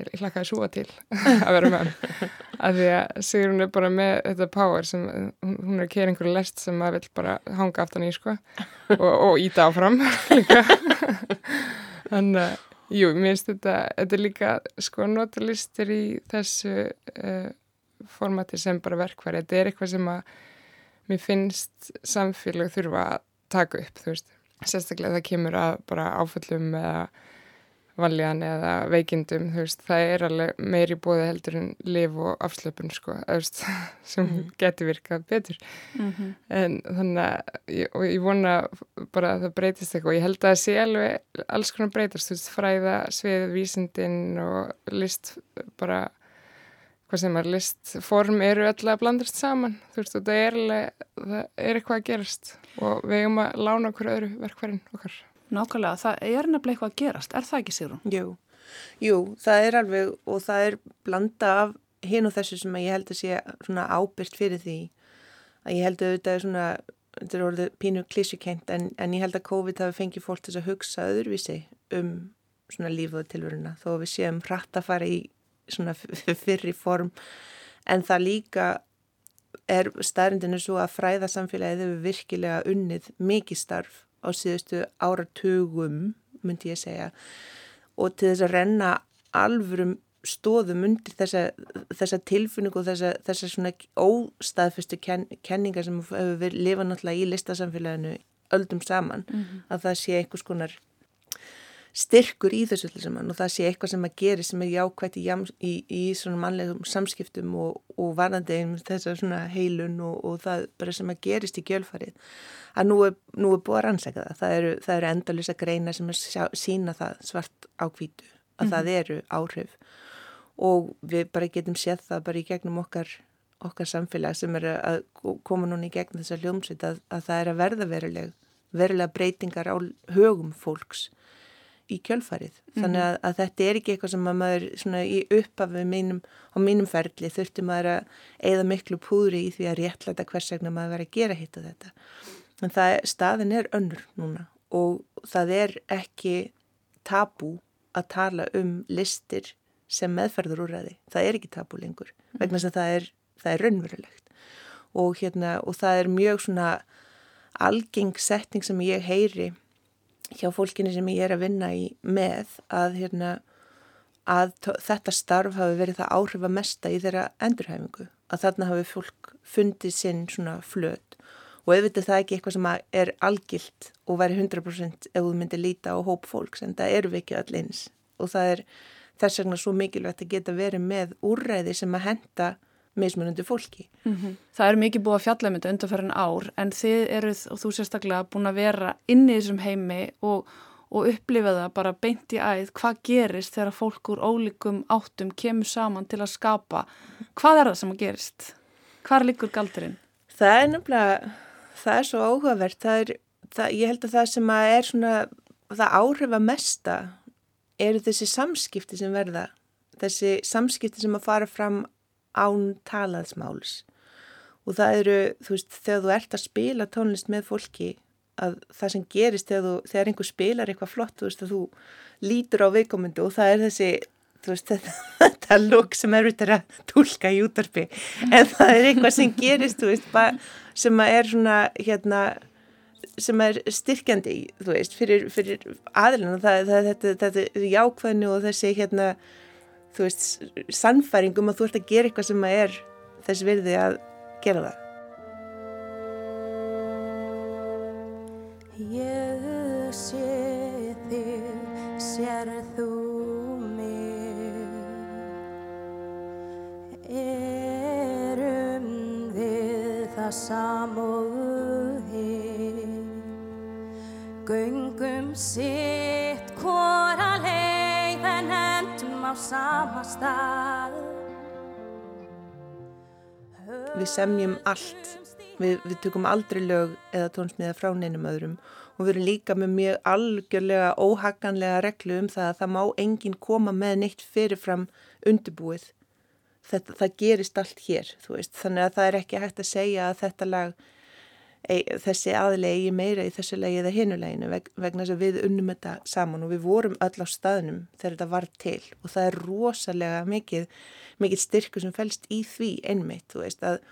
G: ég, hlakkaði súa til að vera með hann. Af því að Sigrun er bara með þetta power sem hún, hún er að kera einhverju lest sem maður vill bara hanga aftan í sko og, og íta áfram líka. Þannig að Jú, mér finnst þetta, þetta er líka sko notalistir í þessu uh, formati sem bara verkværi. Þetta er eitthvað sem að mér finnst samfélag þurfa að taka upp, þú veist. Sérstaklega það kemur að bara áföllum eða valjan eða veikindum, þú veist. Það er alveg meiri bóði heldur en liv og afslöpun, sko, eða, þú veist, sem geti virkað betur. En þannig að, og ég vona bara að það breytist eitthvað ég held að það sé alveg alls konar breytast, þú veist, fræða, svið, vísindin og list bara, hvað sem er listform eru öll að blandast saman, þú veist, og það er er eitthvað að gerast og við eigum að lána okkur öðru verkfærin okkar.
A: Nákvæmlega, það er nefnilega eitthvað að gerast. Er það ekki, Sigrun?
F: Jú, jú, það er alveg og það er blanda af hinn og þessu sem að ég held að sé svona ábyrgt fyrir því að ég held að þetta er svona, þetta er orðið pínu klísukent en, en ég held að COVID hafi fengið fólk til að hugsa öðruvísi um svona lífið og tilvöruna þó að við séum hratt að fara í svona fyrri form. En það líka er staðrindinu svo að fræða samfélagið hefur virkilega unnið mikið starf á síðustu áratugum, myndi ég segja, og til þess að renna alvörum stóðum undir þessa, þessa tilfinningu og þessa, þessa svona óstaðfestu ken, kenningar sem hefur verið lifað náttúrulega í listasamfélaginu öldum saman, að það sé einhvers konar styrkur í þessu öllu saman og það sé eitthvað sem að gera sem er jákvægt í, í, í svona mannlegum samskiptum og, og varðandi einmitt þessar svona heilun og, og það bara sem að gerist í gjölfarið að nú er, nú er búið að rannsæka það. Það eru, eru endalisa greina sem að sjá, sína það svart á hvítu að það eru áhrif. Og við bara getum séð það bara í gegnum okkar okkar samfélag sem er að koma núna í gegnum þessa hljómsveit að, að það er að verða veruleg verulega breytingar á högum fólks í kjölfarið. Þannig að, að þetta er ekki eitthvað sem að maður svona í upphafi mínum, á mínum ferli þurfti maður að eigða miklu púðri í því að réttlæta hvers vegna maður verið að gera hitt og þetta. En það, staðin er önnur núna og það er ekki tabú að tala um listir sem meðferður úrræði. Það er ekki tabú lengur vegna þess að það er, það er raunverulegt og, hérna, og það er mjög svona algeng setning sem ég heyri hjá fólkinu sem ég er að vinna í með að, hérna, að þetta starf hafi verið það áhrifa mesta í þeirra endurhæfingu að þarna hafi fólk fundið sinn svona flöt. Og auðvitað það ekki eitthvað sem er algilt og væri 100% ef þú myndir líta á hóp fólks en það eru við ekki öll eins. Og það er þess vegna svo mikilvægt að geta verið með úrræði sem að henda mismunandi fólki.
A: Það er mikið búið að fjalla um þetta undanferðin ár en þið eruð og þú sérstaklega búin að vera inni í þessum heimi og, og upplifa það bara beint í æð hvað gerist þegar fólk úr ólíkum áttum kemur saman til að skapa. Hvað er það sem að gerist? Hvar liggur galdurinn?
F: Það er nefnilega, það er svo áhugavert, það er, það, ég held að það sem að er svona, það áhrifa mesta eru þessi samskipti sem verða, þessi samskipti sem að fara fram án talaðsmáls. Og það eru, þú veist, þegar þú ert að spila tónlist með fólki að það sem gerist þegar, þú, þegar einhver spilar eitthvað flott, þú veist, að þú lítur á viðkomundu og það er þessi þú veist, þetta, þetta lúk sem er þetta að tólka í útarpi en það er eitthvað sem gerist, þú veist, bara, sem að er svona, hérna, sem er styrkjandi, þú veist, fyrir, fyrir aðlun það, það, þetta, þetta jákvæðinu og þessi, hérna, þú veist, sannfæringum að þú ert að gera eitthvað sem að er þess virði að gera það.
H: Ég sé þig, sér þú mig Erum við það samóðu hér Göngum sitt endum á sama stað.
F: Við semjum allt, við, við tökum aldrei lög eða tónsmiða frá neinum öðrum. Og við erum líka með mjög algjörlega óhaganlega reglu um það að það má enginn koma með neitt fyrirfram undirbúið. Þetta, það gerist allt hér, veist, þannig að það er ekki hægt að segja að þetta lag, e, þessi aðlegi meira í þessu lagi eða hinuleginu veg, vegna þess að við unnum þetta saman og við vorum öll á staðnum þegar þetta var til og það er rosalega mikið, mikið styrku sem fælst í því einmitt, veist, að,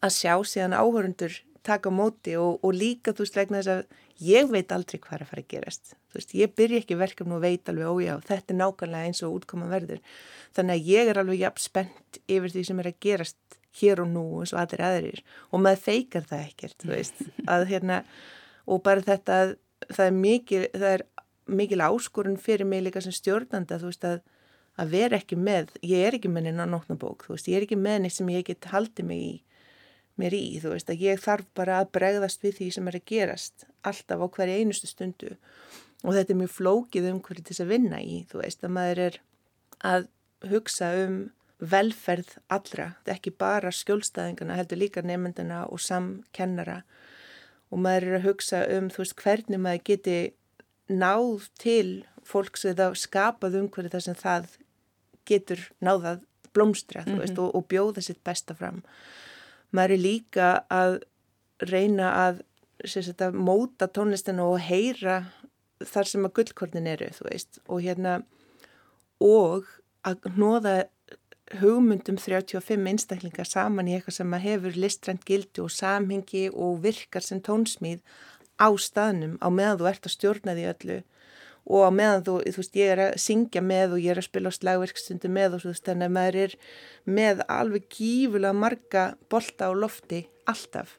F: að sjá síðan áhörundur taka móti og, og líka þú veist vegna þess að ég veit aldrei hvað er að fara að gerast. Veist, ég byrja ekki verkefni og veit alveg, ójá, þetta er nákvæmlega eins og útkoma verður. Þannig að ég er alveg jafn spennt yfir því sem er að gerast hér og nú eins og allir aðrir. Og maður feikar það ekkert, veist, að hérna, og bara þetta að það er mikil, það er mikil áskorun fyrir mig líka sem stjórnanda, þú veist, að, að vera ekki með, ég er ekki með neina nótnabók, þú veist, ég er ekki með neitt sem ég get haldið mig í mér í, þú veist, að ég þarf bara að bregðast við því sem er að gerast alltaf á hverja einustu stundu. Og þetta er mjög flókið um hverju þess að vinna í, þú veist, að maður er að hugsa um velferð allra, þetta er ekki bara skjólstæðingana, heldur líka nefndina og samkennara. Og maður er að hugsa um, þú veist, hvernig maður geti náð til fólks eða skapað umhverju þar sem það getur náðað blómstra, þú veist, og, og bjóða sitt besta fram. Maður er líka að reyna að, sagt, að móta tónlistinu og heyra þar sem að gullkornin eru, veist, og hérna og að hnóða hugmyndum 35 einstaklingar saman í eitthvað sem hefur listrænt gildi og samhengi og virkar sem tónsmíð á staðnum á meðan þú ert að stjórna því öllu og á meðan þú, þú veist, ég er að syngja með og ég er að spila á slagverkstundu með og þú veist, þannig að maður er með alveg gífulega marga bolta á lofti alltaf.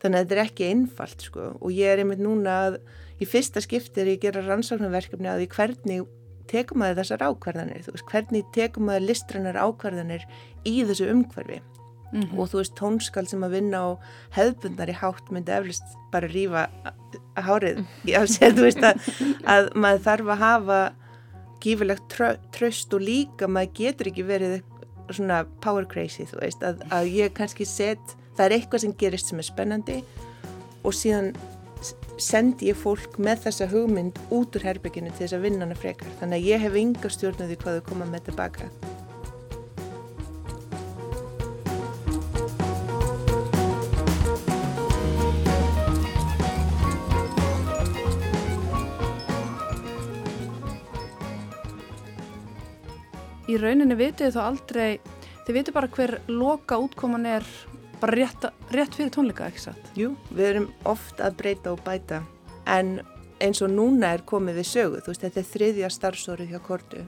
F: Þannig að þetta er ekki einfalt, sko, og ég er einmitt núna að í fyrsta skiptir ég gera rannsóknarverkefni að því hvernig tekum maður þessar ákvarðanir, þú veist, hvernig tekum maður listrannar ákvarðanir í þessu umhverfi? Og þú veist, tónskal sem að vinna á hefðbundar í hátt myndi eflust bara rífa hárið á sér, þú veist að, að maður þarf að hafa gífilegt trö, tröst og líka maður getur ekki verið svona power crazy, þú veist, að, að ég kannski set, það er eitthvað sem gerist sem er spennandi og síðan sendi ég fólk með þessa hugmynd út úr herbygginu til þess að vinna hana frekar. Þannig að ég hef ynga stjórnuði hvað þau koma með tilbaka.
A: Í rauninni vitið þá aldrei, þið vitið bara hver loka útkoman er bara rétt, rétt fyrir tónleika, ekki satt?
F: Jú, við erum oft að breyta og bæta en eins og núna er komið við sögu, þú veist, þetta er þriðja starfsórið hjá Kortu.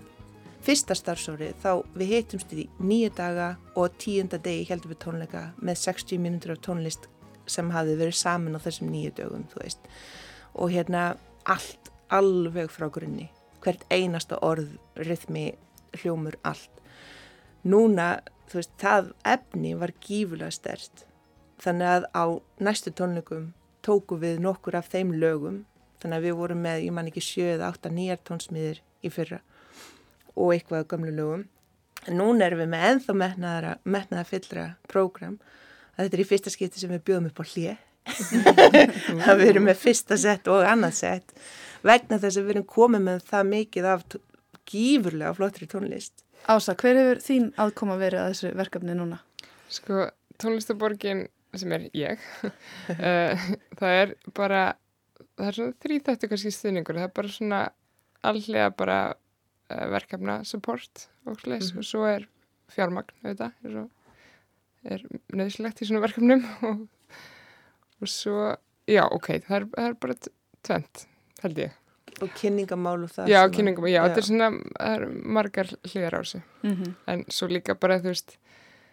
F: Fyrsta starfsórið, þá við heitumst í nýju daga og tíunda degi heldum við tónleika með 60 mínútur af tónlist sem hafi verið saman á þessum nýju dögum, þú veist. Og hérna allt, alveg frá grunni, hvert einasta orð, rytmi, hljómur, allt. Núna, veist, það efni var gífulega stert. Þannig að á næstu tónleikum tóku við nokkur af þeim lögum. Þannig að við vorum með, ég man ekki sjö eða átta nýjar tónsmiðir í fyrra og eitthvað af gamlu lögum. En núna erum við með ennþá metnaðara, metnaða fyllra prógram. Þetta er í fyrsta skipti sem við bjóðum upp á hlið. að við erum með fyrsta sett og annað sett vegna þess að við erum komið með það mikið af gífurlega flottri tónlist.
A: Ása, hver hefur þín aðkoma verið að þessu verkefni núna?
G: Sko, tónlistaborgin sem er ég, uh, það er bara, það er svona þrýþættu kannski stuðningur, það er bara svona allega bara uh, verkefna support og slis og svo er fjármagn auðvitað er, er nöðslegt í svona verkefnum og, og svo, já ok, það er, það er bara t- tvennt, held ég.
F: Og kynningamál og það.
G: Já,
F: að-
G: kynningum, já, þetta er svona er margar hlýðar á þessu
A: Mhm.
G: en svo líka bara, þú veist,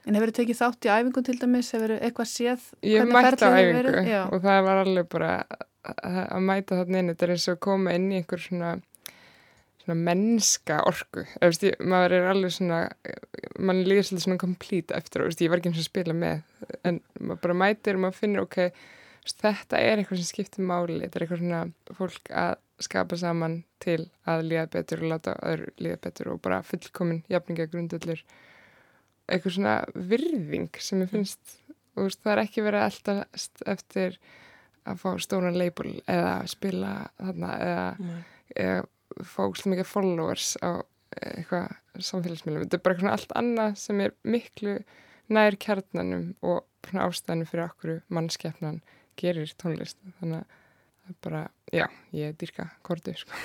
A: En hefur þið tekið þátt í æfingun til dæmis, hefur þið eitthvað séð
G: Ég mætti á æfingu?
A: Já.
G: og það var alveg bara að mæta þarna inn, þetta er eins og koma inn í einhver svona, svona mennska orku, veist ég, maður er alveg svona, mann líður svolítið svona complete eftir veist, ég var ekki eins og spila með en maður bara mætir og maður finnir ok, veist, þetta er eitthvað sem skiptir máli, þetta er eitthvað svona fólk að skapa saman til að líða betur og láta öðru líða betur og bara fullkomin jafninga grundullur eitthvað svona virðing sem ég finnst og það er ekki verið eldast eftir að fá stóran label eða spila þarna eða, eða fá svolítið mikið followers á eitthvað samfélagsmiðlum. Þetta er bara eitthvað allt annað sem er miklu nær kjarnanum og ástæðanum fyrir okkur mannskeppnan gerir tónlist. Þannig að bara, já, ég dyrka kortu, sko.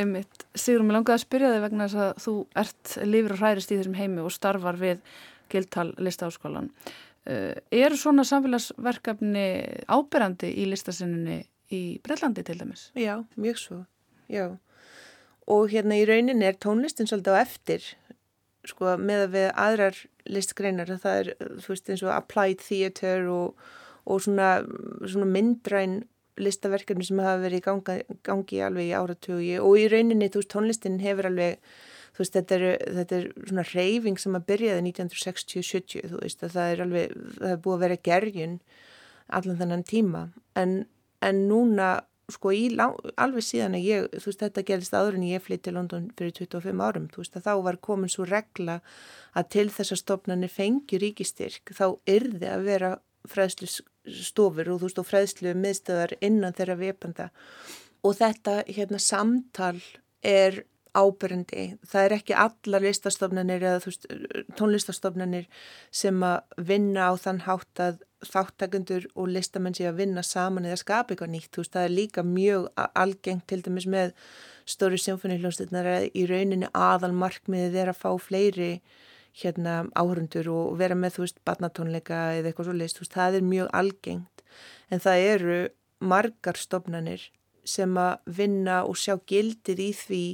A: Einmitt. Sigrun, mér langaði að spyrja þig vegna þess að þú ert lifur og hærist í þessum heimi og starfar við Gildtal listaháskólan. Uh, eru svona samfélagsverkefni áberandi í listasinninni í Breitlandi til dæmis?
F: Já, mjög svo, já. Og hérna í rauninni er tónlistin svolítið á eftir, sko, með að við aðrar listgreinar, að það er, þú veist, eins og applied theater og, og svona, svona myndræn listaverkefni sem hafa verið í ganga, gangi alveg í áratugi. Og í rauninni, þú veist, tónlistin hefur alveg, þú veist, þetta er, þetta er svona reyfing sem að byrjaði 1960-70, þú veist, að það er alveg, það er búið að vera gerjun allan þennan tíma, en, en núna, sko, í, alveg síðan að ég, þú veist, þetta gerist áður en ég flytti London fyrir 25 árum, þú veist, að þá var komin svo regla að til þessar stofnanir fengi ríkistyrk, þá yrði að vera fræðslu stofur og þú veist, og fræðslu miðstöðar innan þeirra vepanda og þetta, hérna, samtal er ábyrjandi. Það er ekki allar listastofnanir eða veist, tónlistastofnanir sem að vinna á þann hátt að þáttakundur og listamenn sé að vinna saman eða skapa eitthvað nýtt. Veist, það er líka mjög algengt til dæmis með stóri symfónihljómsveitnar að í rauninni aðal markmiðið er að fá fleiri hérna áhörundur og vera með, þú veist, barnatónleika eða eitthvað svo leist, þú veist, það er mjög algengt. En það eru margar stofnanir sem að vinna og sjá gildið í því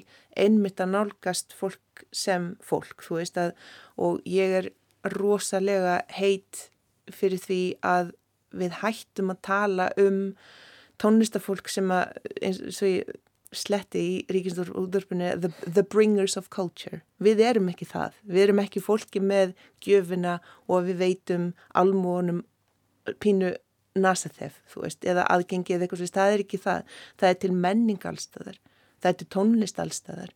F: einmitt að nálgast fólk sem fólk, þú veist að, og ég er rosalega heit fyrir því að við hættum að tala um tónlistafólk sem að, eins og ég sletti í ríkinsúðurpunni the, the bringers of culture. Við erum ekki það. Við erum ekki fólki með gjöfina og við veitum almónum pínu nasathef, þú veist, eða aðgengi eða eitthvað, það er ekki það. Það er til menning allstæðar. Það er til tónlist allstæðar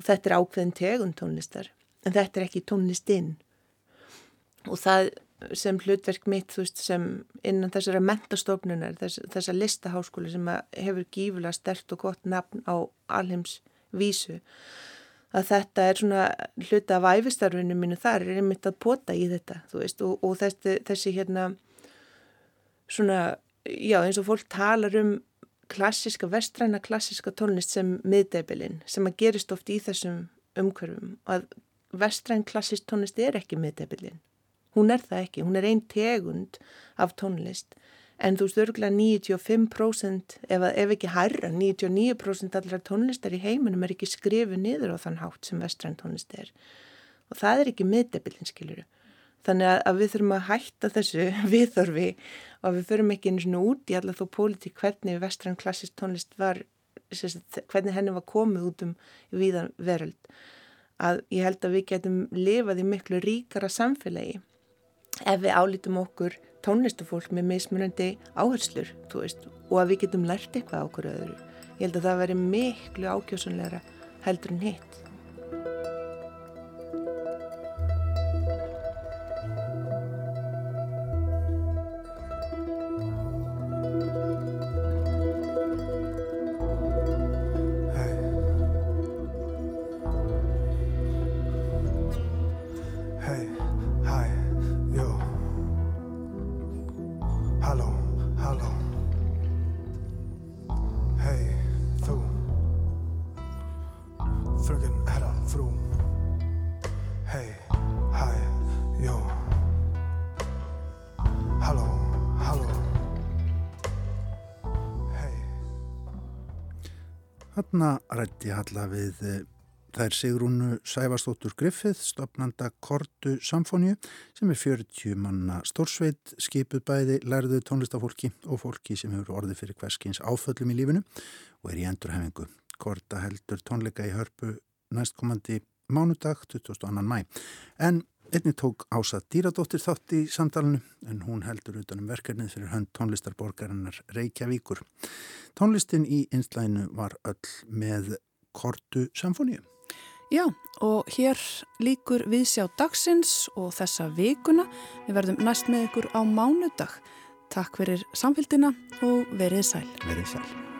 F: og þetta er ákveðin tegund tónlistar. En þetta er ekki tónlistinn. Og það sem hlutverk mitt, veist, sem innan þessara mentastofnunar, þess, þessa listaháskóli sem hefur gífulega stert og gott nafn á alheims vísu, að þetta er svona hluta af æfistarfinu mínu þar er einmitt að pota í þetta, veist, og, og þessi, þessi hérna svona, já, eins og fólk talar um klassiska, vestræna klassiska tónlist sem miðdebilinn, sem að gerist oft í þessum umhverfum, að vestræn klassisk tónlist er ekki miðdebilinn. Hún er það ekki, hún er einn tegund af tónlist en þú veist örgulega 95% ef, ef ekki hærra, 99% allar tónlistar í heiminum er ekki skrifið niður á þann hátt sem vestræn tónlist er og það er ekki miðdebillin skiluru. Þannig að, að við þurfum að hætta þessu viðþorfi og við förum ekki einu svona út í allar þó pólitík hvernig vestræn klassist tónlist var, sagt, hvernig henni var komið út um viðan veröld. Að ég held að við getum lifað í miklu ríkara samfélagi ef við álítum okkur tónlistafólk með mismunandi áherslur, veist, og að við getum lært eitthvað á okkur öðru. Ég held að það veri miklu ákjósanlegra heldur en hitt.
B: Rætti Halla við eh, þær Sigrúnu Sævarsdóttur Griffith, stopnanda Kortu Samfóníu sem er 40 manna stórsveit, skipuð bæði lærðu tónlistafólki og fólki sem hefur orðið fyrir hverskins áföllum í lífinu og er í endurhefingu. Korta heldur tónleika í hörpu næstkomandi mánudag 22. mæ. En einni tók Ása Dýradóttir þátt í samtalenu en hún heldur utanum verkefnið fyrir hönd tónlistarborgarinnar Reykjavíkur. Tónlistin í einslæginu var öll með Kortu Samfóníu.
A: Já, og hér líkur við sjá dagsins og þessa vikuna. Við verðum næst með ykkur á mánudag. Takk fyrir samfélgina og verið sæl.
B: Verið sæl.